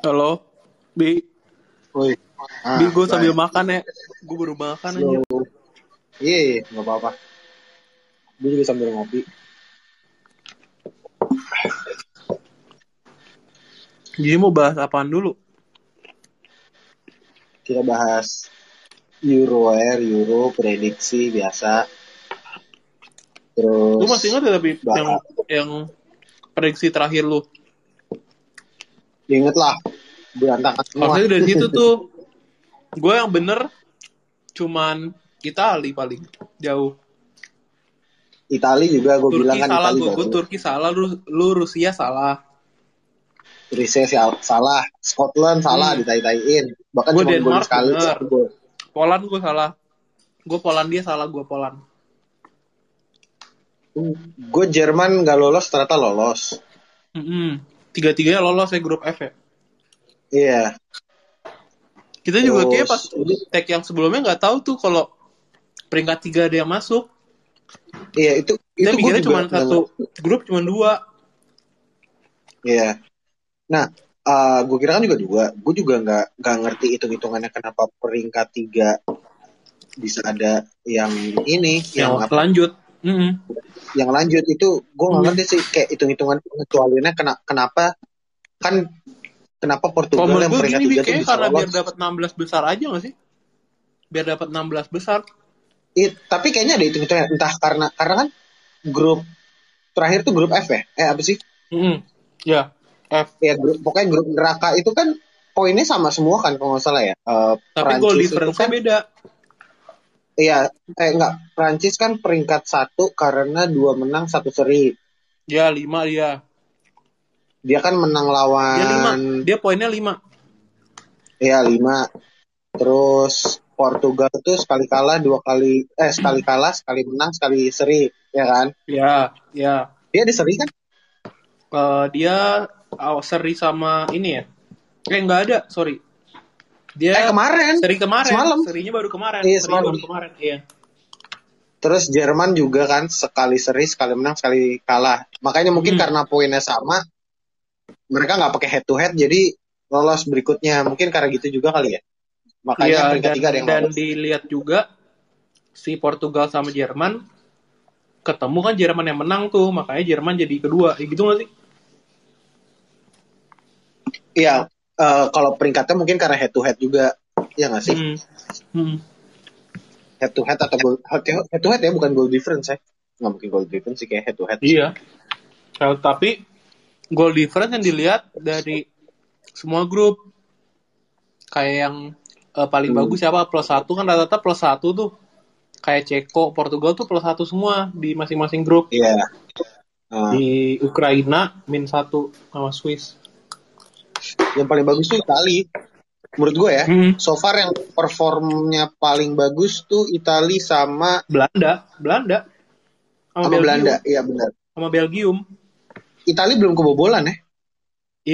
Halo, Bi. Woi. Bi, gue sambil makan ya. Gue baru makan aja. Iya, iya, nggak apa-apa. Gue juga sambil ngopi. Jadi mau bahas apaan dulu? Kita bahas Euro Air, Euro, prediksi biasa. Terus. Lu masih ingat ya tapi bahas- yang yang prediksi terakhir lu? Ingat lah, berantakan semua. Harusnya dari situ tuh gue yang bener cuman Itali paling jauh. Itali juga gue bilang kan salah, Itali gue, bagus. Turki salah, lu, lu Rusia salah. Rusia sal- salah, Scotland salah Hmm. ditai-taiin. Bahkan Gua gol Denmark sekali. bener. gol. Poland gue salah. Gue Polandia salah, gue Poland. Gue Jerman gak lolos ternyata lolos. Mm-mm. Tiga-tiganya lolos ya grup F ya. Iya. Kita juga kayak pas tag yang sebelumnya nggak tahu tuh kalau peringkat tiga ada yang masuk. Iya itu Kita itu cuma satu grup cuma dua. Iya. Nah, gue kira kan juga dua. Gue juga nggak nggak ngerti hitung hitungannya kenapa peringkat tiga bisa ada yang ini, yang Yang apa, lanjut. Mm-mm. yang lanjut itu gue nggak Hmm. ngerti sih kayak hitung hitungan pengecualiannya kena, kenapa kan kenapa Portugal menurut yang peringkat tiga tuh kayaknya bisa karena biar lolos? dapat 16 besar aja nggak sih? Biar dapat 16 besar. It- tapi kayaknya ada hitung hitungan entah karena karena kan grup terakhir tuh grup F ya? Eh apa sih? Mm-mm. Ya, F. Ya grup pokoknya grup neraka itu kan poinnya sama semua kan kalau nggak salah ya. Eh, Tapi itu difference-nya kan beda. Iya, eh enggak. Prancis kan peringkat satu karena dua menang satu seri. Ya, 5 dia. Dia kan menang Dia 5. lawan, Dia poinnya 5. ya lima. Terus Portugal tuh sekali kalah dua kali, eh sekali kalah sekali menang sekali seri, ya kan? Ya, ya. Dia di seri kan? Eh, dia oh, seri sama ini ya. Eh, nggak ada, sorry. Dia Eh kemarin. seri kemarin. Semalam. Serinya baru kemarin. Iya, Serinya semalam. baru kemarin. Iya. Terus Jerman juga kan sekali seri sekali menang sekali kalah. Makanya mungkin Hmm. karena poinnya sama, mereka nggak pakai head to head, jadi lolos berikutnya. Mungkin karena gitu juga kali ya. Makanya Iya, peringkat tiga ada yang dan lolos. dilihat juga si Portugal sama Jerman ketemu kan Jerman yang menang tuh, makanya Jerman jadi kedua. Ya gitu nggak sih? Iya, eh, kalau peringkatnya mungkin karena head to head juga, ya nggak sih? Hmm. Hmm. Head to head atau goal head to head, ya, bukan goal difference ya? Nggak mungkin goal difference sih kayak head to head. Iya. Kalau tapi goal difference yang dilihat dari semua grup kayak yang eh, paling Hmm. bagus siapa plus satu kan rata-rata plus satu tuh kayak Ceko Portugal tuh plus satu semua di masing-masing grup Iya. Eh, di Ukraina min satu sama Swiss yang paling bagus tuh Itali. Menurut gue ya, Hmm. so far yang performnya paling bagus tuh Itali sama Belanda Belanda sama, sama Belanda. Iya benar. sama Belgium Itali belum kebobolan ya.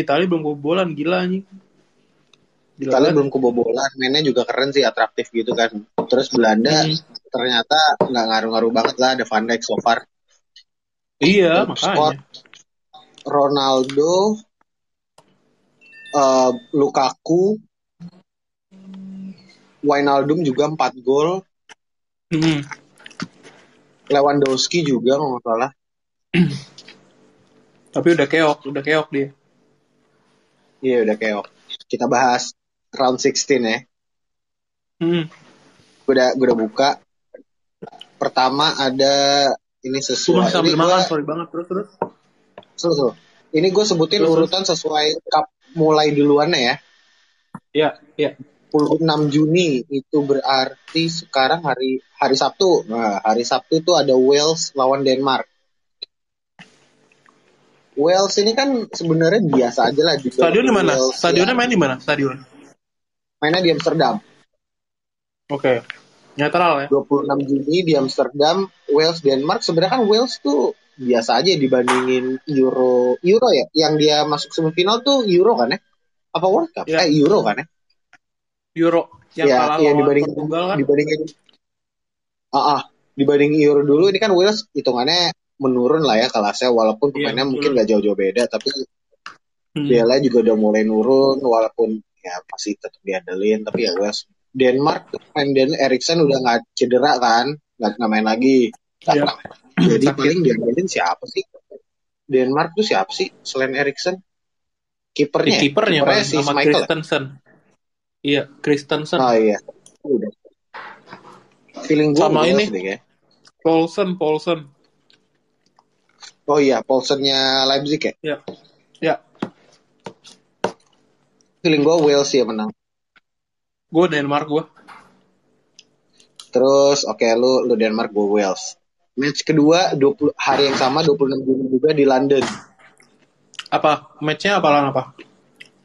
Italia belum kebobolan gila nih Itali belum kebobolan, mainnya juga keren sih, atraktif gitu kan. Terus Belanda Hmm. ternyata nggak ngaruh-ngaruh banget lah ada Van Dijk so far. iya makanya Ronaldo, eh, Lukaku, Wijnaldum juga 4 gol, Hmm. Lewandowski juga nggak salah. tapi udah keok udah keok dia Iya udah keok. Kita bahas round 16 ya. Hmm. Gue udah, gue udah buka. Pertama ada ini Gue sesuai. masih sambil Ini makan, gue sorry banget. Terus, terus. Selalu. Ini gue sebutin Terus, urutan sesuai cup mulai duluannya ya. Ya, ya. 26 Juni itu berarti sekarang hari hari Sabtu. Nah, hari Sabtu itu ada Wales lawan Denmark. Wales ini kan sebenarnya biasa aja lah di Stadion di mana? Stadionnya ya. main di mana? Stadion. Mainnya di Amsterdam. Oke. Netral ya. 26 Juni di Amsterdam, Wales Denmark. Sebenarnya kan Wales tuh biasa aja dibandingin Euro Euro ya. Yang dia masuk semifinal tuh Euro kan ya? Apa World Cup? Ya. Eh Euro kan ya? Euro yang ya, kalah yang dibandingin Portugal kan. dibandingin ah, ah, dibanding Euro dulu ini kan Wales hitungannya menurun lah ya kelasnya walaupun Iya, pemainnya betul. mungkin gak jauh-jauh beda tapi Hmm. Bella juga udah mulai nurun walaupun ya masih tetap diandelin tapi ya Wales Denmark main Dan Eriksen udah nggak cedera kan nggak nggak main lagi Nggak Iya. jadi Sakit. paling diandelin siapa sih Denmark tuh siapa sih selain Eriksen kipernya kipernya kipernya si sama Michael ya? Christensen. Iya, Christensen. oh iya udah feeling gue Sama ini. deh kayak. Paulsen, Paulsen. Oh iya Paulsennya Leipzig ya Ya. Ya, feeling gue Wales ya menang gue Denmark gue. Terus oke lu lu Denmark gue Wales. Match kedua 20 hari yang sama 26 Juni juga di London. Apa? Matchnya apa lawan apa?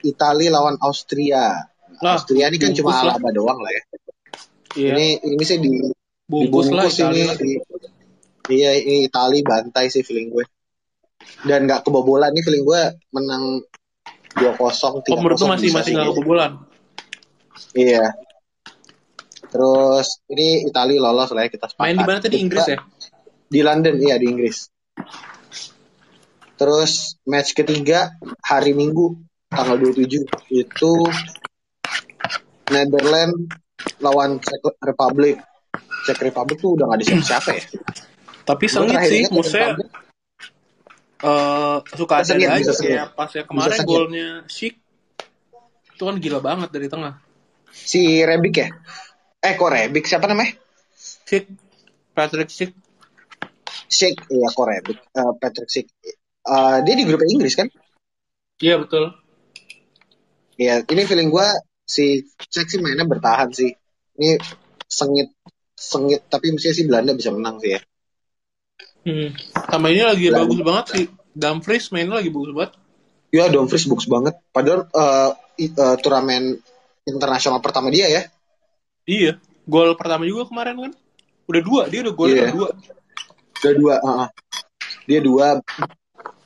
Italia lawan Austria. Lah, Austria ini kan cuma bungkus lah. Alaba doang lah ya. Iya, Ini ini sih di bungkus lah dibungkus Italia ini. lah. Di- iya ini Italia bantai sih feeling gue. Dan nggak kebobolan nih feeling gue menang 2-0 3-0 Oh, menurut masih masih sih nggak kebobolan? Iya. Terus ini Italia lolos lah ya kita sepakat. Main di mana tadi Inggris ya? Di London, iya di Inggris. Terus match ketiga hari Minggu tanggal 27 itu Netherlands lawan Czech Republic. Czech Republic tuh udah gak ada siapa-siapa ya. Tapi sengit sih, maksudnya eh suka ada aja kayak pas ya kemarin golnya Schick itu kan gila banget dari tengah. si Rebic ya. Eh kok Rebic siapa namanya? Schick, Patrick Schick, Sheikh, iya kok Rebic. Eh, Patrick Sheikh. Eh, dia di grup Inggris kan? iya betul. Iya, ini feeling gua si Czech sih mainnya bertahan sih. Ini sengit sengit tapi mestinya sih Belanda bisa menang sih ya. Hmm. Sama ini lagi Lalu- bagus banget sih. Dumfries mainnya lagi bagus banget. Ya Dumfries bagus banget. Padahal eh, i- eh, turnamen internasional pertama dia ya. Iya, gol pertama juga kemarin kan. Udah dua, dia udah gol Iya. kedua. Udah dua. heeh. Dia dua.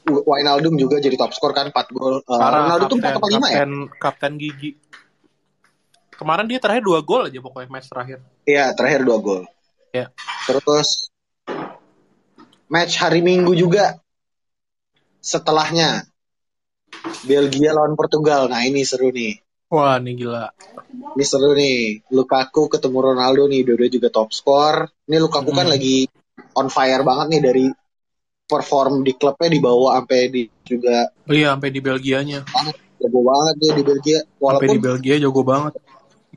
Wijnaldum juga jadi top skor kan 4 gol. Eh, Parah, Ronaldo tuh 4 kapten, atau 5 ya? kapten, kapten gigi. Kemarin dia terakhir dua gol aja pokoknya match terakhir. Iya, terakhir 2 gol. Ya. Terus match hari Minggu juga setelahnya Belgia lawan Portugal. Nah, ini seru nih. Wah, ini gila. Ini seru nih. Lukaku ketemu Ronaldo nih, dua-dua juga top skor. Ini Lukaku kan Hmm. lagi on fire banget nih dari perform di klubnya dibawa sampai di juga iya, sampai di Belgianya. jago banget dia di Belgia. Sampai di Walaupun Belgia jago banget.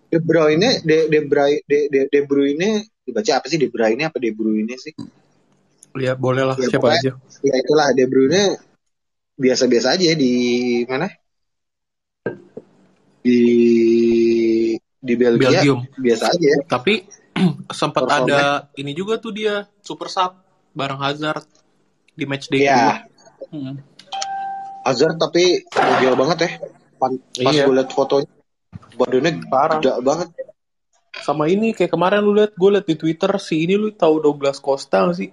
De Bruyne, De, De Bruyne, De, De, De Bruyne dibaca apa sih De Bruyne apa De Bruyne sih? Lihat boleh lah Ya, siapa pokoknya- aja. Ya itulah De Bruyne biasa-biasa aja di mana? Di di Belgia Belgium. biasa aja ya. Tapi sempat ada ini juga tuh dia super sub bareng Hazard di match day Iya. kedua. Hmm. Hazard tapi gila banget ya. Pan- Pas Iya. gue liat fotonya badannya Parah. gede banget. Sama ini kayak kemarin lu lihat gue liat di Twitter si ini lu tahu Douglas Costa gak sih?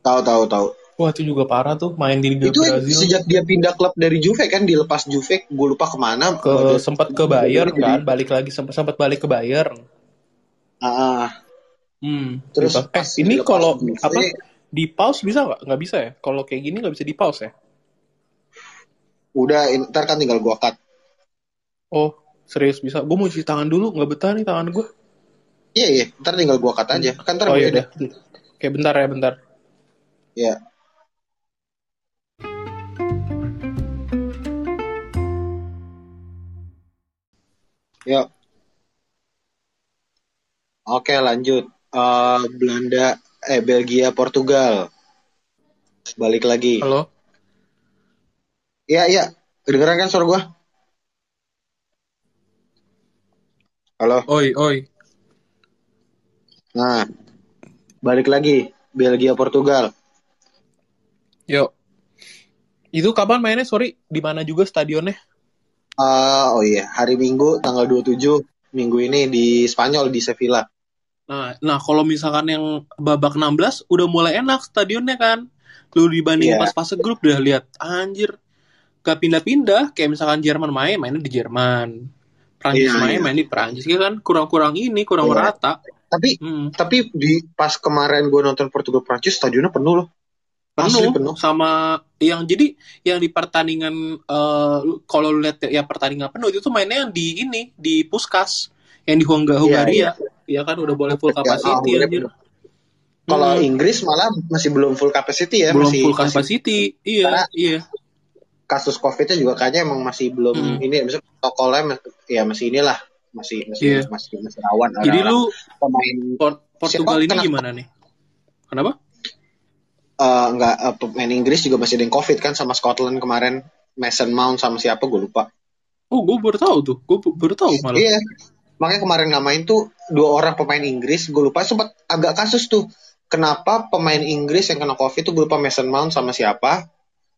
Tahu tahu tahu. Wah itu juga parah tuh main di Liga Itu Brazil. sejak dia pindah klub dari Juve kan dilepas Juve, gue lupa ke mana. ke sempat ke Bayern Jadi- kan, balik lagi sempat sempat balik ke Bayern. Ah. Hmm. Terus Dilepas. pas eh ini kalau apa di pause bisa nggak? Nggak bisa ya? Kalau kayak gini nggak bisa di pause ya? udah ntar kan tinggal gua cut. Oh serius bisa? Gue mau cuci tangan dulu, nggak betah nih tangan gue. Iya iya, ntar tinggal gua cut aja. Kan ntar Oh iya udah. udah. Kayak bentar ya bentar. Iya. Yuk. Oke lanjut. Eh, Belanda, eh Belgia, Portugal. Balik lagi. Halo. Iya iya. Kedengeran kan suara gua? Halo. Oi oi. Nah, balik lagi. Belgia, Portugal. Yuk. Itu kapan mainnya? Sorry, di mana juga stadionnya? Ah, oh iya, hari Minggu tanggal 27 minggu ini di Spanyol di Sevilla. Nah, nah kalau misalkan yang babak 16 udah mulai enak stadionnya kan. Lu dibanding Iya. pas fase grup udah lihat anjir gak pindah-pindah kayak misalkan Jerman main mainnya di Jerman. Prancis Iya, main iya. main di Prancis ya kan kurang-kurang ini kurang Iya. merata. Tapi Hmm. tapi di pas kemarin gue nonton Portugal Prancis stadionnya penuh loh. Asli penuh, sama yang jadi yang di pertandingan eh, kalau lu lihat ya pertandingan penuh itu tuh mainnya yang di ini di Puskas yang di Hongga Hungaria. ya kan udah boleh full Ya, capacity alhamdulillah anjir. Kalau Hmm, Inggris malah masih belum full capacity ya, belum masih full masih capacity iya Karena iya. kasus COVID-nya juga kayaknya emang masih belum Hmm. ini, misalnya protokolnya ya masih inilah, masih masih Iya. masih, masih rawan jadi lu pemain Por- Portugal ini gimana nih? Kenapa eh, nggak eh, pemain Inggris juga masih ada yang COVID kan sama Scotland kemarin Mason Mount sama siapa gue lupa. oh gue baru tahu tuh gue baru tahu malah Iya, makanya kemarin nggak main tuh dua orang pemain Inggris gue lupa sempat agak kasus tuh. Kenapa pemain Inggris yang kena COVID tuh gue lupa Mason Mount sama siapa?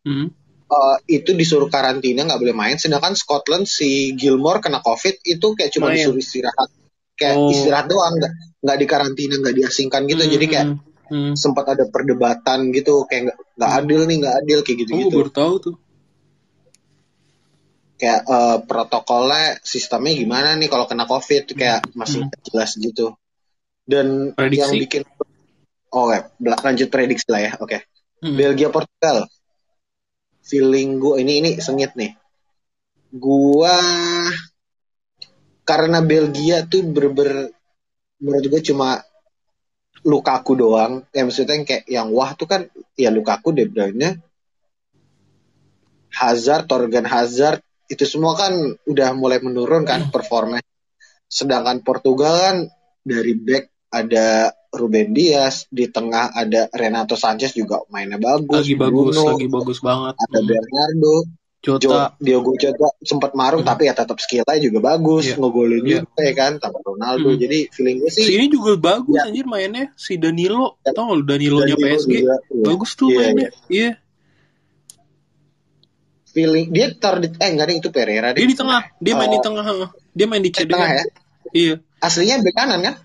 Hmm. eh, itu disuruh karantina nggak boleh main sedangkan Scotland si Gilmore kena covid itu kayak cuma Main. disuruh istirahat kayak Oh. istirahat doang nggak nggak dikarantina nggak diasingkan gitu jadi kayak Hmm, hmm. sempat ada perdebatan gitu kayak nggak nggak adil nih nggak adil kayak gitu oh gitu baru tahu tuh kayak eh, protokolnya sistemnya gimana nih kalau kena covid kayak masih Hmm. jelas gitu dan Prediksi? yang bikin oh ya lanjut prediksi lah ya oke Hmm. Belgia Portugal feeling gue ini ini sengit nih gua karena Belgia tuh berber menurut gue cuma Lukaku doang. Ya maksudnya yang kayak yang wah tuh kan ya Lukaku De Bruyne Hazard Torgan Hazard itu semua kan udah mulai menurun kan performa sedangkan Portugal kan dari back ada Ruben Dias di tengah ada Renato Sanchez juga mainnya bagus lagi bagus Bruno, lagi bagus banget. ada Hmm. Bernardo Jota Diogo Jota sempat marung Hmm. tapi ya tetap skillnya juga bagus Iya. ngegolin Iya. juga ya kan tambah Ronaldo Hmm. jadi feeling gue sih si ini juga bagus Ya. anjir mainnya si Danilo Ya. tau lu Danilonya Danilo PSG juga, iya. bagus tuh Iya, mainnya iya feeling dia tar di eh enggak deh itu Pereira deh dia di tengah dia main di Oh. tengah dia main di Eh, tengah ya iya aslinya bek kanan kan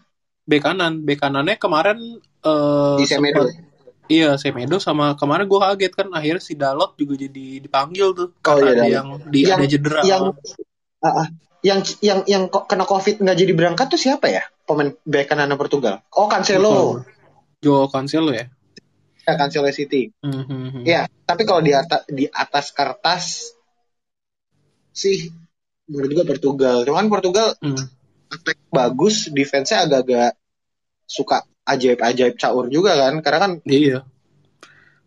bek kanan bek kanannya kemarin eh di Semedo sempat iya Semedo sama kemarin gue kaget kan akhirnya si Dalot juga jadi dipanggil tuh. Oh, karena iya, ada yang di Yang- ada cedera. yang ah, ah. yang yang yang kok kena covid nggak jadi berangkat tuh siapa ya? Pemain bek kanan Portugal oh Cancelo. Joe Cancelo ya? Ya Cancelo City. Hmm, hmm, ya tapi kalau di atas di atas kertas sih menurut gue Portugal. Cuman Portugal Hmm. attack bagus, defense-nya agak-agak suka ajaib-ajaib caur juga kan, karena kan iya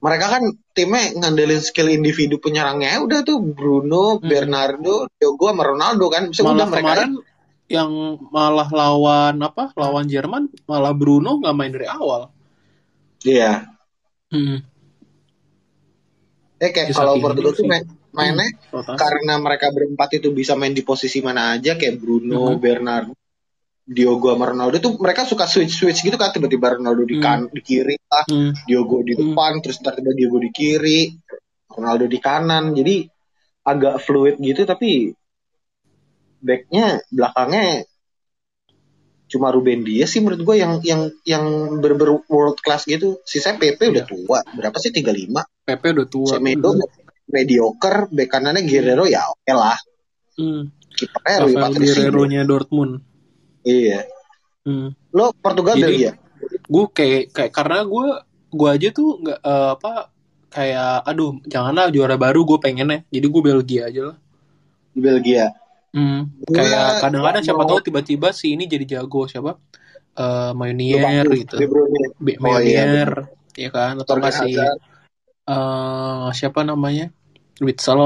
mereka kan timnya ngandelin skill individu penyerangnya udah tuh Bruno, Hmm. Bernardo, Diogo sama Ronaldo kan, bisa malah udah mereka kemarin yang malah lawan apa lawan Jerman malah Bruno nggak main dari awal iya. Hmm. Eh kayak Ya, kalau Portugal ini tuh main, mainnya Rotasi. karena mereka berempat itu bisa main di posisi mana aja kayak Bruno, Mhm. Bernardo, Diogo sama Ronaldo tuh mereka suka switch-switch gitu kan tiba-tiba Ronaldo di Hmm. kan di kiri lah, Hmm. Diogo di Hmm. depan, terus tiba-tiba Diogo di kiri, Ronaldo di kanan. Jadi agak fluid gitu tapi backnya belakangnya cuma Ruben Dias sih menurut gue yang yang yang ber, world class gitu. Sisanya PP udah Iya. tua. Berapa sih 35? Pepe udah tua Semedo mediocre, back kanannya Guerrero ya oke lah. Hmm. Kipernya Rui Patricio. Guerrero-nya Dortmund Iya. hmm. Lo Portugal Jadi- Belgia. gue kayak kayak karena gue gue aja tuh nggak eh, apa kayak aduh janganlah juara baru gue pengennya jadi gue Belgia aja lah Di Belgia. hmm. Gua kayak kadang-kadang siapa tahu tiba-tiba si ini jadi jago siapa eh Mayonier gitu. Be- Oh, iya, ya kan atau Hazard. eh siapa namanya Witsel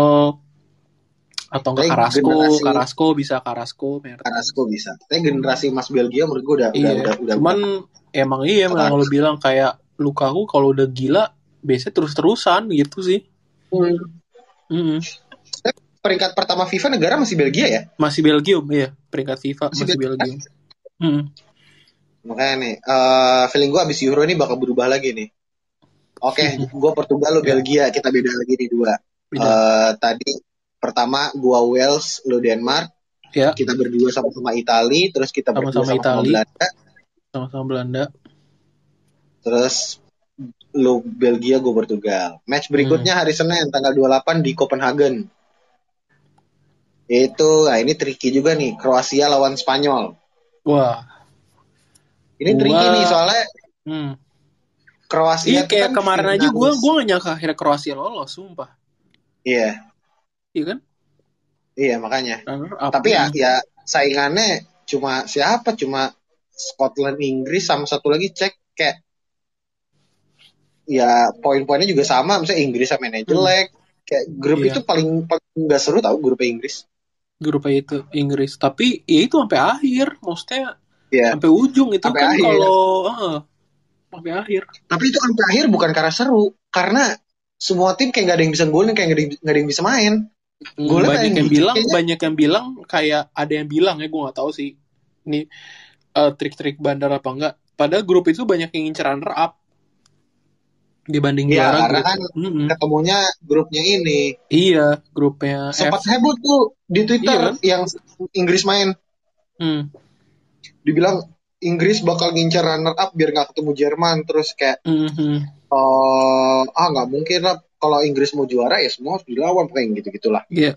atau enggak Carrasco generasi- Carrasco bisa Carrasco Mertens. Carrasco bisa. Tapi generasi Mas Belgia menurut gue udah iya udah udah, udah cuman emang iya emang lo bilang kayak Lukaku kalau udah gila biasanya terus-terusan gitu sih Hmm. Mm-mm. peringkat pertama FIFA negara masih Belgia ya. masih Belgium ya peringkat FIFA Masih masih, Belgium. Belgium Mm. Makanya nih, eh feeling gue abis Euro ini bakal berubah lagi nih. Oke, gue Portugal, lo Ya. Belgia, kita beda lagi nih dua. Beda. Eh, tadi pertama gua Wales, lo Denmark, ya kita berdua sama-sama Itali, terus kita berdua Sama-sama sama-sama Itali. Belanda, sama-sama Belanda terus lo Belgia, gue Portugal. Match berikutnya Hmm. hari Senin tanggal 28 di Copenhagen. Itu, nah ini tricky juga nih, Kroasia lawan Spanyol. wah Ini tricky Gua- nih soalnya hmm. Kroasia Iya kayak kan kemarin aja gue gue gak nyangka akhirnya Kroasia lolos, sumpah. Iya, Iya kan? iya makanya. Runner up. Tapi ya ya saingannya cuma siapa? Cuma Scotland, Inggris sama satu lagi cek kayak ya poin-poinnya juga sama. Misalnya Inggris sama yang jelek. Kayak grup Iya. itu paling paling nggak seru tau grup Inggris. grup itu Inggris. Tapi ya itu sampai akhir, maksudnya Iya. sampai ujung itu Sampai kan akhir. kalau heeh, sampai akhir. Tapi itu sampai akhir bukan karena seru, karena semua tim kayak nggak ada yang bisa golin, kayak nggak ada yang, nggak ada yang bisa main. Hmm, Golnya banyak yang bilang, kayaknya. banyak yang bilang kayak ada yang bilang ya gue nggak tahu sih. Ini eh, trik-trik bandar apa enggak. Pada grup itu banyak yang ngincer runner up dibanding Iya, juara karena kan Mm-mm. Ketemunya grupnya ini. Iya, grupnya Sempat F. heboh tuh di Twitter Iya yang Inggris main. Hmm. Dibilang Inggris bakal ngincer runner up biar nggak ketemu Jerman. Terus kayak, Mhm. eh ah nggak mungkin lah kalau Inggris mau juara ya semua harus dilawan kayak gitu gitulah. Iya.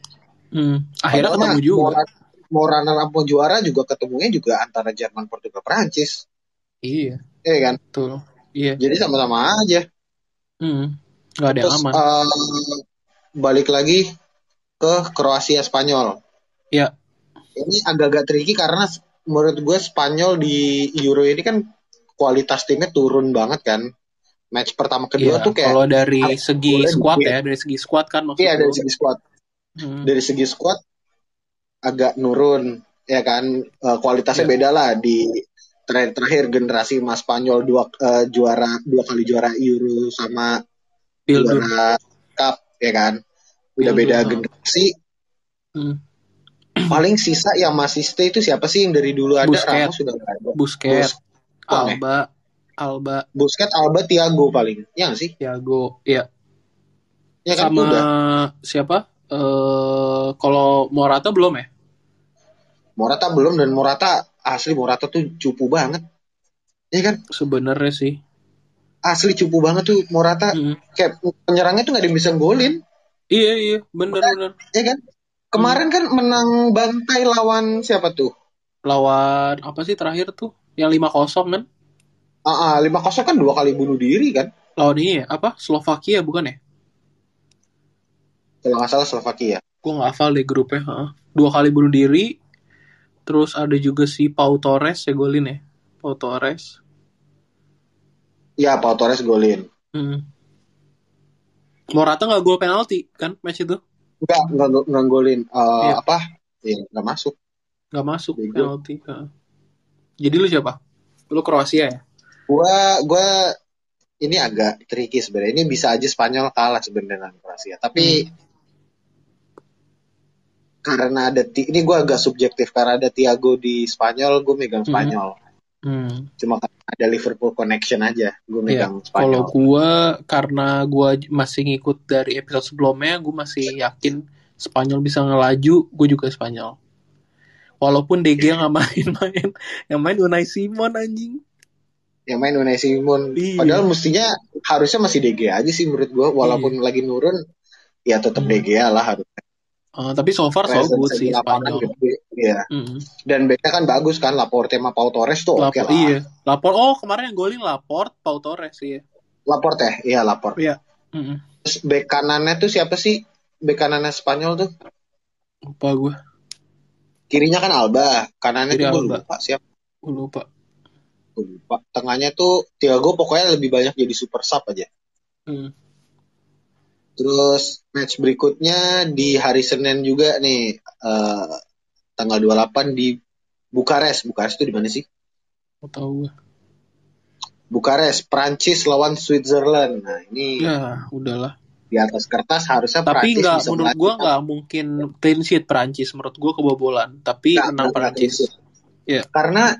Hmm. Akhirnya Padahal ketemu juga. Mau, mau runner up mau juara juga ketemunya juga antara Jerman, Portugal, Prancis. Iya, Iya kan? betul. Iya. Jadi sama-sama aja. Hmm. Gak ada yang Terus aman. eh, balik lagi ke Kroasia Spanyol. Ya. Ini agak-agak tricky karena menurut gue Spanyol di Euro ini kan kualitas timnya turun banget kan. Match pertama kedua Iya, tuh kayak kalau dari harus segi squad ya, dari segi squad kan maksud iya dari segi squad, Hmm. dari segi squad agak nurun ya kan Eh, kualitasnya Iya. beda lah di terakhir-terakhir generasi emas Spanyol dua eh, juara dua kali juara Euro sama Pildur. juara Cup ya kan. Udah Pildur, beda generasi Hmm. paling sisa yang masih stay itu siapa sih yang dari dulu ada Busquets. Ramos sudah ada Busquets, Bus- Bukan ya? Alba, Alba, Busquets Alba Thiago paling ya nggak sih Thiago, ya. ya kan Sama udah siapa? Eh kalau Morata belum ya? Morata belum dan Morata asli Morata tuh cupu banget ya kan Sebenarnya sih. asli cupu banget tuh Morata Hmm. kayak penyerangnya tuh nggak ada yang bisa golin Iya iya, bener-bener. ya kan kemarin kan menang bantai lawan siapa tuh Lawan apa sih terakhir tuh? Yang 5-0 kan? Ah ah, 5-0 kan dua kali bunuh diri kan Lawan ini ya, apa? Slovakia bukan ya? kalau nggak salah Slovakia Gue nggak hafal deh grupnya. heeh. Dua kali bunuh diri. Terus ada juga si Pau Torres ya golin ya. Pau Torres. ya Pau Torres golin Hmm. Morata nggak gol penalti kan match itu? nggak nggak golin Eh, Iya. apa ya nggak masuk Nggak masuk Bego. penalti. Jadi lu siapa? Lu Kroasia ya? Gua gua ini agak tricky sebenarnya ini bisa aja Spanyol kalah sebenarnya dengan Kroasia tapi Hmm. karena ada ini gua agak subjektif karena ada Thiago di Spanyol gue megang Hmm. Spanyol Hmm. cuma karena ada Liverpool connection aja gue Iya, megang Kalau Spanyol gua karena gua masih ngikut dari episode sebelumnya, gua masih yakin Spanyol bisa ngelaju, gue juga Spanyol. Walaupun DG nggak main-main, yang main Unai Simon anjing. Yang main Unai Simon Iya. padahal mestinya harusnya masih DG aja sih menurut gua walaupun lagi nurun ya tetap Hmm. DG lah harus Eh, tapi so far so good sih Spanyol. gede. Iya. Mm. dan backnya kan bagus kan Laporte sama Pau Torres tuh oke Lapor, lah iya. Lapor, oh kemarin yang golin Laport, Pau Torres iya. Laporte iya Laporte Iya. Mm-mm. Terus back kanannya tuh siapa sih? Back kanannya Spanyol tuh. Lupa gue, Kirinya kan Alba, kanannya Kiri tuh gue Alba. lupa siapa. gue lupa. Gue lupa. Tengahnya tuh Thiago pokoknya lebih banyak jadi super sub aja. Mm. Terus match berikutnya di hari Senin juga nih eh, tanggal 28 di Bukares. Bukares itu di mana sih? Gak tau gue. Bukares, Prancis lawan Switzerland. Nah, ini Ya, udahlah. di atas kertas harusnya Tapi Prancis nggak bisa menurut gue nggak mungkin clean sheet Perancis. Menurut gue kebobolan. Tapi menang sheet. Iya. Karena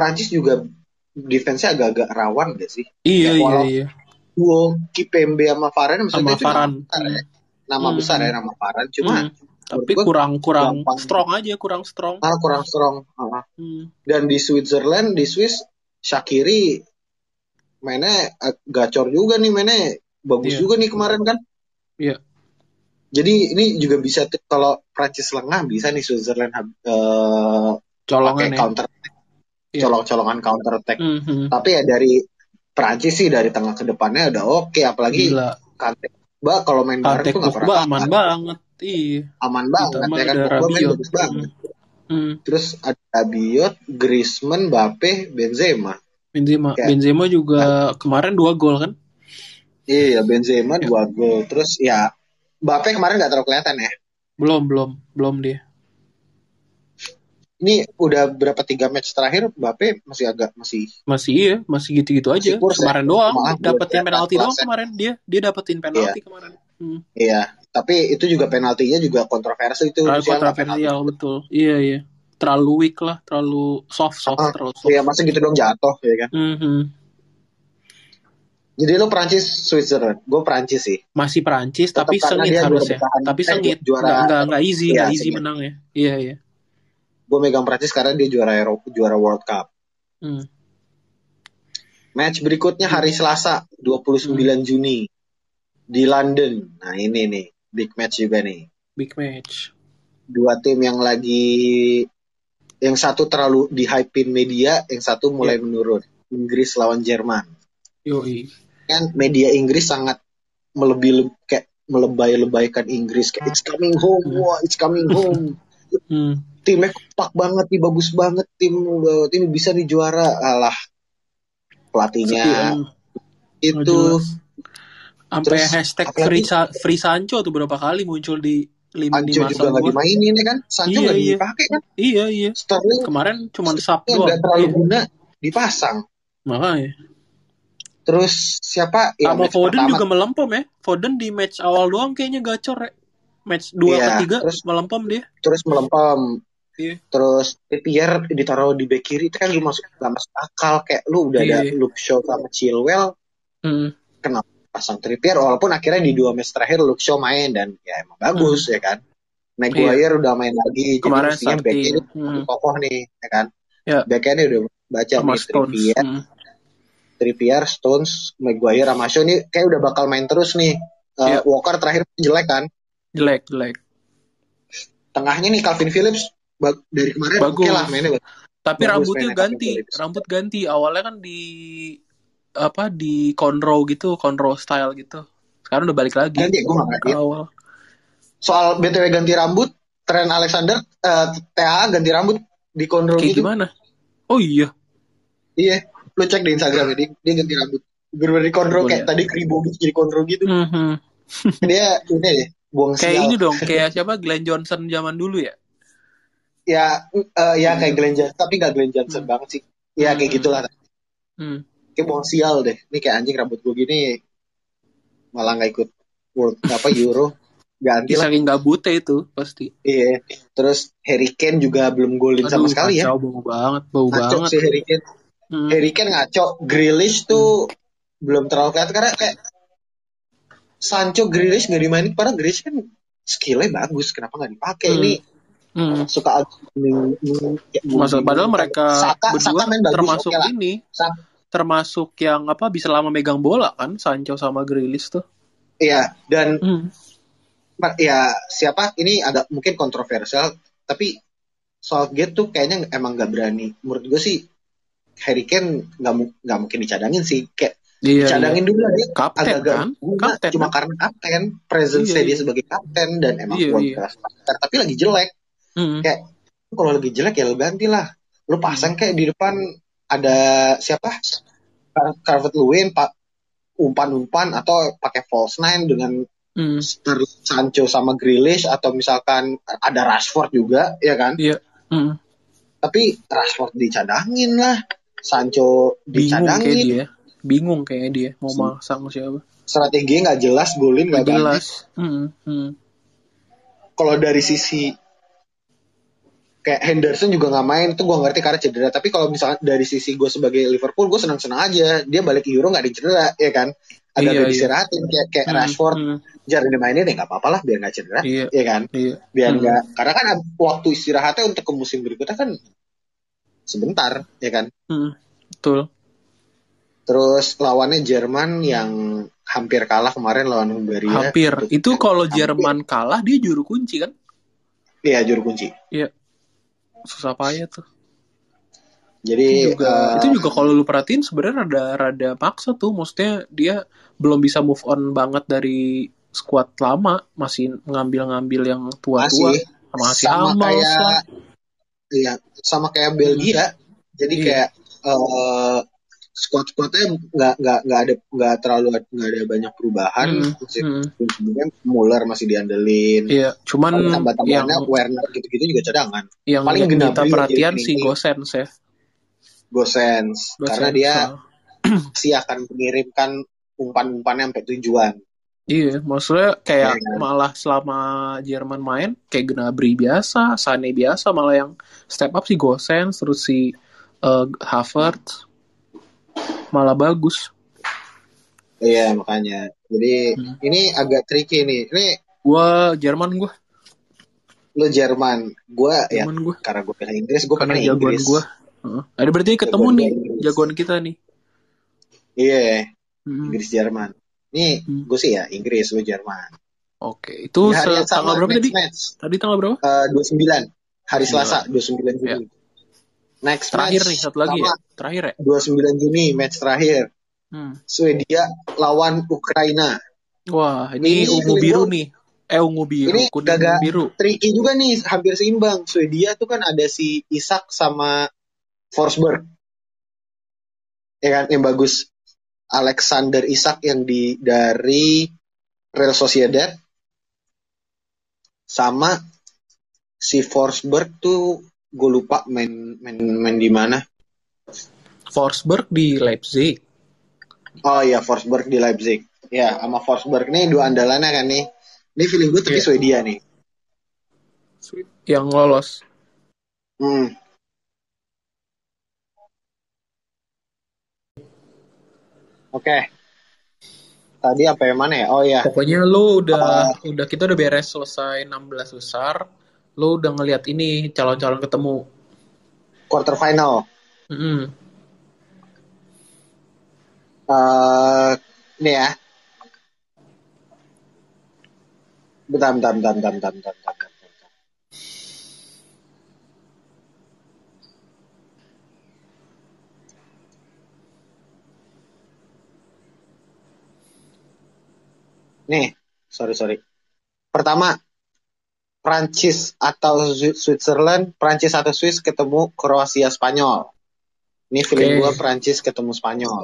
Prancis juga defense-nya agak-agak rawan gak sih? Ya, Iya iya iya. duo Kipembe sama Varane misalnya Sama itu Varane. nama besar ya. Nama Hmm. besar ya nama Varane cuma Hmm. Tapi kurang kurang gampang. strong aja, kurang strong. ah, kurang strong. Ah. Hmm. Dan di Switzerland, di Swiss Shakiri mainnya gacor juga nih mainnya bagus Iya. juga nih kemarin kan. Iya. Jadi ini juga bisa kalau Prancis lengah bisa nih Switzerland pakai Colongan ya. counter Iya. colong-colongan counter attack. Mhm. Tapi ya dari Prancis sih dari tengah ke depannya udah oke, apalagi Gila. Kante Ba kalau main bareng tuh nggak pernah aman banget. Iya. aman banget ya kan Pogba main bagus banget. Hmm. Terus ada Rabiot, Griezmann, Mbappe, Benzema. Benzema, Kayak- Benzema juga kemarin dua gol kan? Iya Benzema Ya. dua gol. Terus ya Mbappe kemarin nggak terlalu kelihatan ya. Belum, belum, belum dia. Ini udah berapa tiga match terakhir Mbappe masih agak masih Masih iya, masih gitu-gitu aja. Masih kurs ya? Kemarin doang Malah dapetin penalti doang ya. kemarin dia. Dia dapetin penalti kemarin. Hmm. iya. Tapi itu juga penaltinya juga kontroversi itu. Kontroversial betul. Iya, iya. Terlalu weak lah, terlalu soft, soft, Ah, terlalu soft. Iya masa gitu dong jatuh ya kan. Mhm. Jadi lu Prancis Switzerland, gue Prancis sih. Masih Perancis Tetap tapi sengit harusnya. Tapi sengit. juara- Nggak, nggak, nggak easy, Iya, nggak easy sengit. menangnya. Iya, iya. Gue megang Prancis karena dia juara Eropa, juara World Cup. Hmm. Match berikutnya hari Selasa 29 Juni di London. Nah ini nih big match juga nih. Big match. Dua tim yang lagi yang satu terlalu di hypein media, yang satu mulai menurun. Inggris lawan Jerman. Yoi. Kan media Inggris sangat melebih kayak melebay-lebaykan Inggris kayak it's coming home, wah it's coming home. Hmm. Timnya kompak banget nih, bagus banget tim tim bisa nih juara. Alah pelatihnya Sekian. itu. Sampai hashtag free, Sa- free Sancho tuh berapa kali muncul di lima di masa juga nggak gua. dimainin ya kan Sancho Iya, nggak iya. dipakai kan Iya iya. Sterling Kemarin cuma sub yang doang. nggak terlalu Iya. guna dipasang Makanya. terus siapa ya Sama Foden pertama juga melempem ya. Foden di match awal doang kayaknya gacor ya. Match 2 Iya, ketiga terus- melempem dia. terus melempem Iya. terus Trippier ditaruh di back kiri itu kan lu masuk gak masuk akal kayak lu udah ada Iya. Luke Shaw sama Chilwell Hmm. pasang Trippier walaupun akhirnya di dua match terakhir Luke Shaw main dan ya emang bagus ya kan Maguire udah main lagi. Kemarin jadi back kiri Hmm. kokoh nih ya kan Ya. back nya udah baca Sama nih Stones. Trippier Hmm. Trippier, Stones, Maguire, sama Shaw ini kayak udah bakal main terus nih. Uh, Iya. Walker terakhir jelek kan. Jelek, jelek. Tengahnya nih Calvin Phillips bag- dari kemarin Bagus. oke lah mainnya. bagus. Tapi Bagus rambutnya ganti, rambut ganti. Awalnya kan di apa di cornrow gitu, cornrow style gitu. Sekarang udah balik lagi Ganti gue gak ke ngerti. awal. Soal BTW ganti rambut, Trent Alexander, uh, TA ganti rambut di Conroe Kayak gitu. gimana? Oh iya. Iya, lu cek di Instagram dia, dia ganti rambut. Bener-bener di Conroe Gua kayak liat. tadi kribo gitu jadi Conroe gitu. Mhm. Dia ini deh, buang Kayak ini dong, kayak siapa Glenn Johnson zaman dulu ya? Ya, uh, ya kayak Glenn Johnson, tapi gak Glenn Johnson Hmm. banget sih. Ya kayak Hmm. gitulah. Hmm. Kayak buang sial deh. Ini kayak anjing rambut gue gini malah nggak ikut World apa Euro ganti lah Saking gabutnya itu pasti. iya terus Harry Kane juga belum golin sama sekali ya bau banget, bau ngaco banget. sih Harry Kane Hmm. Harry Kane ngaco Grealish tuh belum terlalu kelihatan karena kayak Sancho Grealish nggak dimainin padahal Grealish kan skillnya bagus kenapa nggak dipakai Hmm. ini Hmm. suka bunyi- padahal mereka Saka, berdua Saka main bagus termasuk oke lah. ini, Saka- termasuk yang apa bisa lama megang bola kan, Sancho sama Grealish tuh. iya dan Hmm. ya siapa ini agak mungkin kontroversial tapi Southgate tuh kayaknya emang nggak berani menurut gue sih Harry Kane nggak nggak mungkin dicadangin sih kayak Iya, iya. dicadangin dulu dia Kapten agak-agak kan? guna Kapten cuma kan? karena kapten presence Iya, dia iya. sebagai kapten dan emang Iya, iya. tapi lagi jelek Hmm. kayak kalau lagi jelek ya lo ganti lah lo pasang kayak di depan ada siapa Car- Calvert Lewin pak umpan-umpan atau pakai false nine dengan. Sterling, Sancho sama Grealish atau misalkan ada Rashford juga ya kan Iya. Hmm. tapi Rashford dicadangin lah Sancho Bingung kayak dicadangin dia. Bingung kayak dia mau masang siapa. strategi nggak jelas golin nggak jelas. Hmm. Hmm. kalau dari sisi kayak Henderson juga nggak main itu gue ngerti karena cedera tapi kalau misalnya dari sisi gue sebagai Liverpool gue senang senang aja dia balik Euro nggak ada cedera ya kan ada Iya, ada iya. kayak kayak Hmm. Rashford Hmm. jarang dimainin ya nggak apa-apa lah biar nggak cedera Iya. ya kan Iya. biar Hmm. nggak karena kan waktu istirahatnya untuk ke musim berikutnya kan sebentar ya kan Hmm. Betul. terus lawannya Jerman yang hampir kalah kemarin lawan Hungaria Hampir. Itu kalau Hampir. Jerman kalah dia juru kunci kan? iya juru kunci Iya. Susah payah tuh. Jadi itu juga itu juga kalau lu perhatiin sebenarnya rada rada paksa tuh maksudnya dia belum bisa move on banget dari squad lama masih ngambil-ngambil yang tua-tua masih masih sama kayak iya sama kayak Belgia. Jadi Iya. kayak eh squad-squadnya nggak nggak nggak ada nggak terlalu nggak ada banyak perubahan. Hmm, Masih hmm. kemudian Muller masih diandelin. Iya, cuman Paling yang Werner gitu-gitu juga cadangan. yang paling yang kita perhatian si. Gosens ya. Gosens karena dia ah. pasti akan mengirimkan umpan-umpannya sampai tujuan. Iya, maksudnya kayak Iya. malah selama Jerman main kayak Gnabry biasa, Sané biasa, malah yang step up si Gosens terus si eh, Havertz malah bagus. Iya makanya. Jadi Hmm. ini agak tricky nih. Ini Gua Jerman gua, lo Jerman, gue ya Jerman gua. karena gue pilih Inggris, gue Karena jagoan Inggris. gua. Heeh. Ada berarti ketemu Jagoan nih Inggris. jagoan kita nih. Iya, Hmm. Inggris Jerman. Nih Hmm. gue sih ya Inggris, lo Jerman. Oke, itu se- tanggal berapa next tadi? match Tadi tanggal berapa? Eh, 29 hari 29. Selasa 29 Juni. Ya. Next Terakhir match nih satu lagi ya. sama Terakhir ya. 29 Juni match terakhir Hmm. Swedia lawan Ukraina. Wah, ini, Ini ungu biru nih. Eh ungu biru, Ini kuning gagak- biru. Tricky juga nih, hampir seimbang. Swedia tuh kan ada si Isak sama Forsberg. Ya kan, yang bagus. Alexander Isak yang di dari Real Sociedad sama si Forsberg tuh gue lupa main main main di mana. Forsberg di Leipzig. Oh iya Forsberg di Leipzig. Ya sama Forsberg nih dua andalannya kan nih. Ini feeling gue tapi Iya. Swedia nih. yang lolos. Hmm. Oke. Tadi apa yang mana ya? Oh ya. Pokoknya lo udah udah kita udah beres selesai 16 besar. Lo udah ngeliat ini calon-calon ketemu. Quarter final. Mm-mm. Eh ini ya. Bentar, bentar, bentar, bentar, bentar, bentar, bentar, bentar. Nih, sorry, sorry. Pertama, Prancis atau Swi- Switzerland, Prancis atau Swiss ketemu Kroasia Spanyol. Ini feeling Oke. gua Prancis ketemu Spanyol.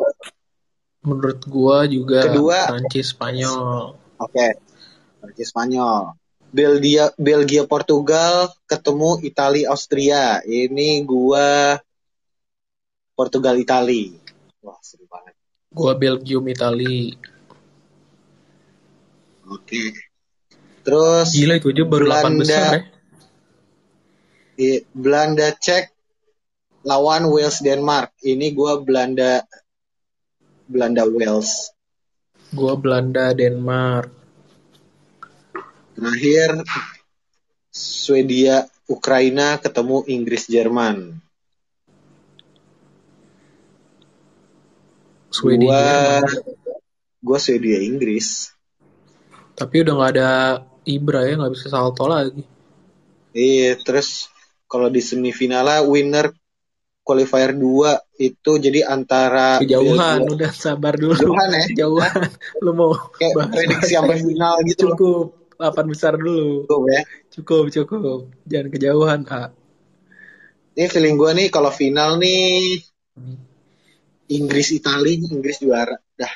Menurut gua juga Kedua- Prancis Spanyol. Oke, Prancis Spanyol. Belgia, Belgia Portugal ketemu Italia Austria. Ini gua Portugal Itali. Wah seru banget. Gua Belgium Itali. Oke. Terus Gila itu aja baru 8 Belanda. besar ya. Belanda Cek lawan Wales Denmark. Ini gua Belanda Belanda Wales. Gua Belanda Denmark. Terakhir Swedia Ukraina ketemu Inggris Jerman. Swedia gua gua Swedia Inggris. Tapi udah nggak ada Ibra ya nggak bisa salto lagi. Iya, terus kalau di semifinalnya winner qualifier 2 itu jadi antara Kejauhan Belgia- udah sabar dulu. Kejauhan ya? Kejauhan. Lu mau Kayak prediksi sampai final gitu cukup. 8 besar dulu. Tuh, ya. Cukup, cukup. Jangan kejauhan, Kak. Ini feeling gua nih kalau final nih Inggris Itali, Inggris juara. Dah.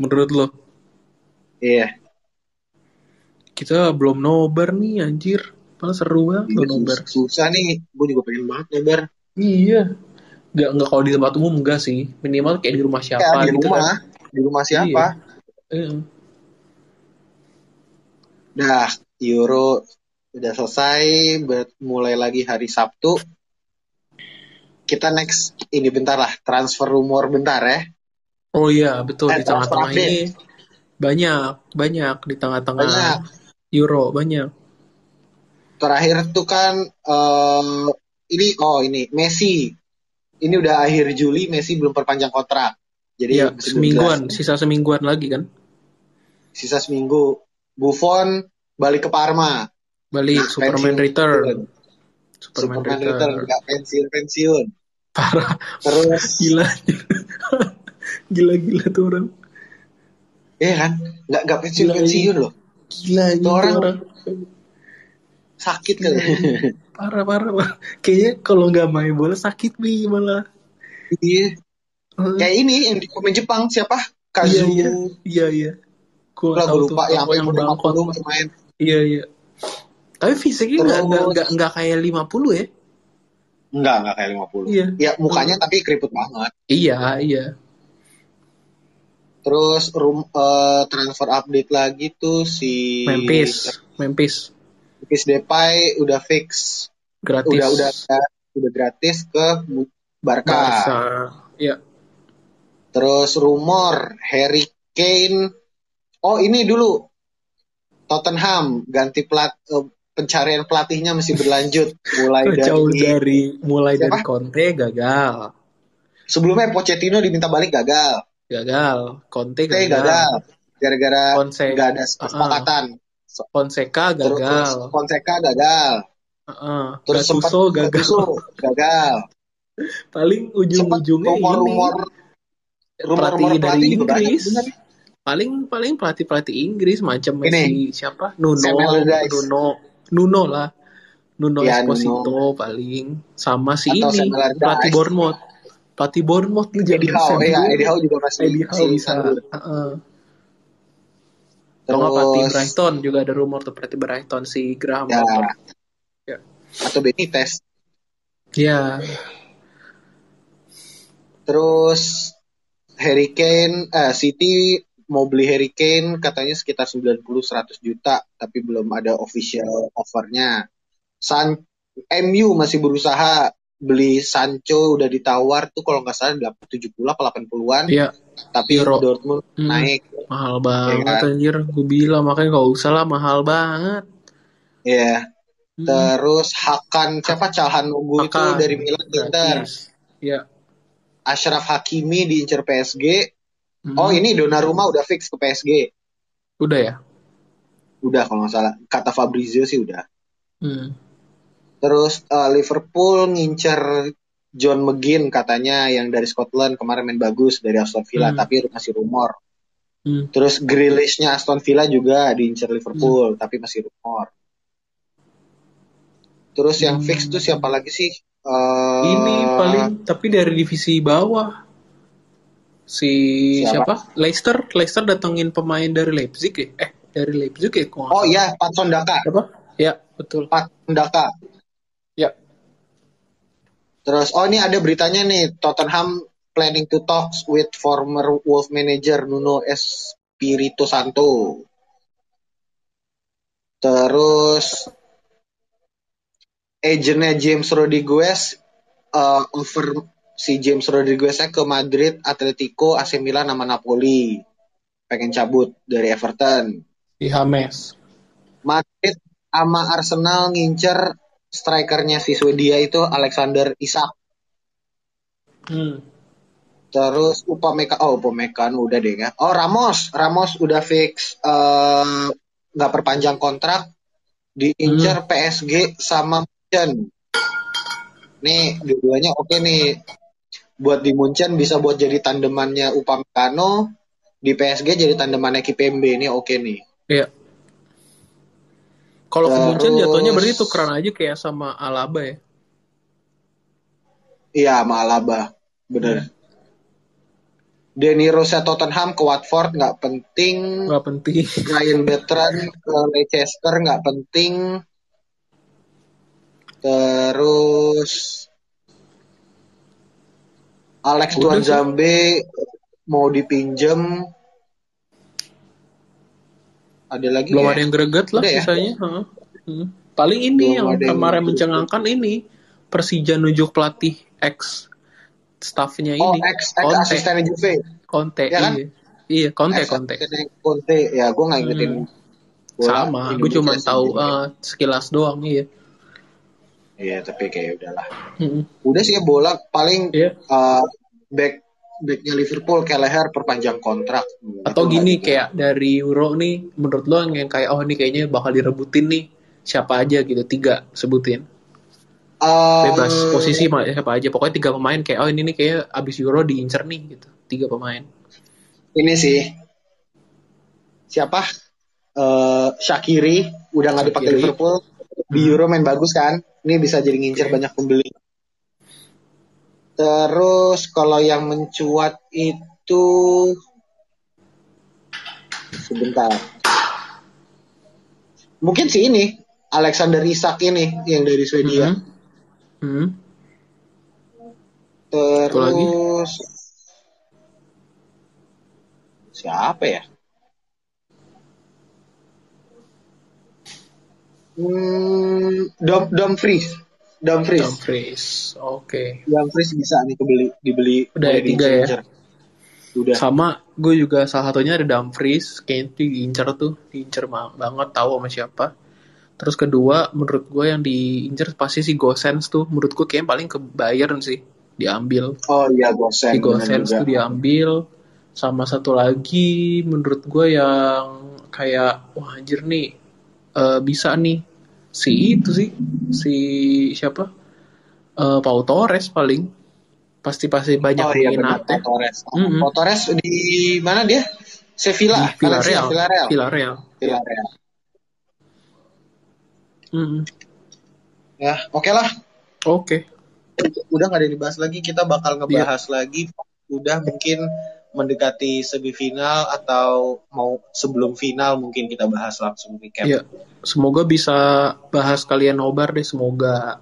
Menurut lo, Iya. Kita belum nobar nih anjir. Malah seru banget belum nobar. Susah nih, gue juga pengen banget nobar. Iya. Nggak, nggak kalau di tempat umum enggak sih. Minimal kayak di rumah Kayak siapa di gitu rumah, kan. di rumah siapa? Iya. Dah, Euro udah selesai, mulai lagi hari Sabtu. Kita next ini bentar lah, transfer rumor bentar ya. Oh iya, betul Eh, di tengah-tengah ini banyak, banyak di tengah-tengah. Euro banyak. Terakhir tuh kan eh, ini oh ini Messi. Ini udah akhir Juli Messi belum perpanjang kontrak. Jadi Iya, belum semingguan, jelas. sisa semingguan lagi kan. sisa seminggu. Buffon balik ke Parma. Balik Nah, Superman pensiun. Return. Superman, Superman Return. Return nggak pensiun pensiun. Parah. Terus Gila. Gila-gila tuh orang. Iya kan? Nggak nggak pensiun Gila, pensiun loh. Gila ini Tuh orang- orang. Sakit kali. Parah, parah, parah. Kayaknya kalau nggak main bola sakit nih malah. Iya. Heeh. Kayak ini yang di pemain Jepang siapa? Iya, Kazu. iya. Iya, iya. Gue Lah, tahu lupa tuh, yang yang bangkot. 50 masih main. Iya, iya. Tapi fisiknya nggak nggak nggak kayak 50 ya? Enggak, enggak kayak 50. Iya. Ya mukanya tapi keriput banget. Iya, iya. Terus room eh, transfer update lagi tuh si Memphis, Memphis Memphis Depay udah fix. gratis. Udah udah udah gratis ke Barca. Barca. Iya. Terus rumor Harry Kane. Oh, ini dulu. Tottenham ganti plat eh, pencarian pelatihnya masih berlanjut mulai Jauh dari dari mulai dari Siapa? Conte gagal. sebelumnya Pochettino diminta balik gagal. Gagal. Conte gagal. gagal gara-gara Fonse- nggak ada kesepakatan. Fonseca Terus gagal. Fonseca gagal. Heeh. Terus sempat gagal. Gagal. Paling ujung-ujungnya ini rumor-rumor rumor-rumor pelatih dari banyak Inggris. Paling paling pelatih pelatih Inggris macam. Messi siapa? Nuno. Nuno, Nuno lah. Nuno Ya, Esposito paling sama si Atau ini pelatih Bournemouth. Pelatih Bournemouth lu Eddie Howe, ya. Eddie Howe juga masih Eddie Howe bisa. sanggup. Heeh. Kalau nggak pelatih Terus Brighton juga ada rumor tuh pelatih Brighton si Graham ya. Ya. atau Benitez. Ya, Terus Harry Kane, eh, City mau beli Harry Kane katanya sekitar 90-100 juta, tapi belum ada official offernya. San MU masih berusaha beli Sancho udah ditawar tuh kalau nggak salah 70 apa 80-an, iya tapi Euro. Dortmund Hmm. naik. mahal banget kan? anjir. Gue bilang makanya nggak usah lah mahal banget. Ya, Hmm. terus Hakan siapa Calhanoglu itu Hakan, dari Milan Inter. gratis. Ya. Ashraf Hakimi diincer PSG. Hmm. Oh, ini Donnarumma udah fix ke PSG. Udah ya. Udah kalau nggak salah. Kata Fabrizio sih udah. Hmm. Terus eh, Liverpool ngincer John McGinn katanya yang dari Scotland kemarin main bagus dari Aston Villa Hmm. tapi masih rumor. Hmm. Terus Grealish-nya Aston Villa juga diincer Liverpool tapi masih rumor. Terus yang Hmm. fix tuh siapa lagi sih? Eh, Ini paling tapi dari divisi bawah. Si Siapa? siapa? Leicester, Leicester datengin pemain dari Leipzig ya? Eh, dari Leipzig ya? Kok Oh iya, Patson Daka. Apa? Ya, betul. Patson Daka. Terus oh ini ada beritanya nih Tottenham planning to talks with former Wolf manager Nuno Espirito Santo. Terus agentnya James Rodriguez uh, offer si James Rodriguez ke Madrid, Atletico, AC Milan sama Napoli. Pengen cabut dari Everton. Di Hames. Madrid sama Arsenal ngincer strikernya si Swedia itu Alexander Isak. Hmm. Terus Upamecano, oh Upamecano udah deh ya. Oh Ramos, Ramos udah fix eh, nggak perpanjang kontrak, diincar PSG sama Munchen. Nih dua-duanya oke nih. Buat di Munchen bisa buat jadi tandemannya Upamecano, di PSG jadi tandemannya Kipembe ini oke nih. Iya. Kalau ke Munchen jatuhnya berarti tukeran aja kayak sama Alaba ya. Iya sama Alaba, bener. Danny Rose Tottenham ke Watford nggak penting. Gak penting. Ryan Bertrand ke Leicester nggak penting. Terus Alex Tuan. Zambe mau dipinjem. Ada lagi Belum ya? ada yang greget lah Udah ya? sisanya. Heeh. Hmm. Paling ini Belum yang ada yang kemarin greget. mencengangkan ini Persija nunjuk pelatih ex staffnya Oh, ini ex, ex asistennya Juve. Conte, Ya kan? iya. Iya, Conte, Ex Conte. Conte. Ya, gue nggak ngikutin. Hmm. bola Sama, gue cuma tahu eh, sekilas doang, iya. Iya, tapi kayak udahlah. Hmm. Udah sih ya bola paling Iya. uh, back backnya Liverpool Kelleher perpanjang kontrak. Atau Itu gini kayak dari Euro nih, menurut lo yang kayak oh ini kayaknya bakal direbutin nih siapa aja gitu tiga sebutin. Um, Bebas posisi siapa aja. Pokoknya tiga pemain kayak oh ini nih kayak abis Euro diincer nih gitu. Tiga pemain. Ini sih siapa? Eh Shakiri udah nggak dipakai. Liverpool di Euro main bagus kan? Ini bisa jadi ngincer Oke. banyak pembeli. Terus kalau yang mencuat itu sebentar. Mungkin sih ini Alexander Isak ini yang dari Swedia. Hmm. Hmm. Terus siapa ya? Hmm, Dom Dumfries. Dumfries. Dumfries. Oke. Dumfries bisa nih kebeli dibeli Udah ya, tiga ya? Udah. Sama gue juga salah satunya ada Dumfries. Kayaknya itu diincer tuh. Diincer banget tahu sama siapa. Terus kedua menurut gue yang diincer pasti si Gosens tuh. Menurut gue kayaknya paling ke Bayern sih. Diambil. Oh iya Gosen. Si Gosens tuh diambil. Sama satu lagi menurut gue yang kayak wah anjir nih eh, bisa nih si itu sih si siapa Eh, Pau Torres paling pasti pasti banyak Oh iya minatnya Pau Torres. Mm-mm. Pau Torres di mana dia? Sevilla. di Villarreal Valencia, Villarreal. Villarreal Villarreal. Mm-mm. Ya, oke lah. oke Udah nggak ada yang dibahas lagi. Kita bakal ngebahas lagi. Udah mungkin mendekati semifinal atau mau sebelum final mungkin kita bahas langsung recap. ya semoga bisa bahas kalian nobar deh semoga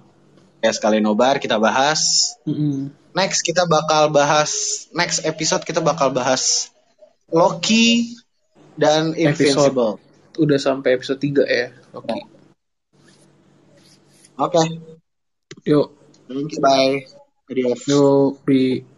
Ya sekali nobar kita bahas. Mm-mm. Next kita bakal bahas next episode kita bakal bahas Loki dan Episode. Invincible. udah sampai episode 3 ya oke Oke. yuk Thank you. Bye. Adios. yuk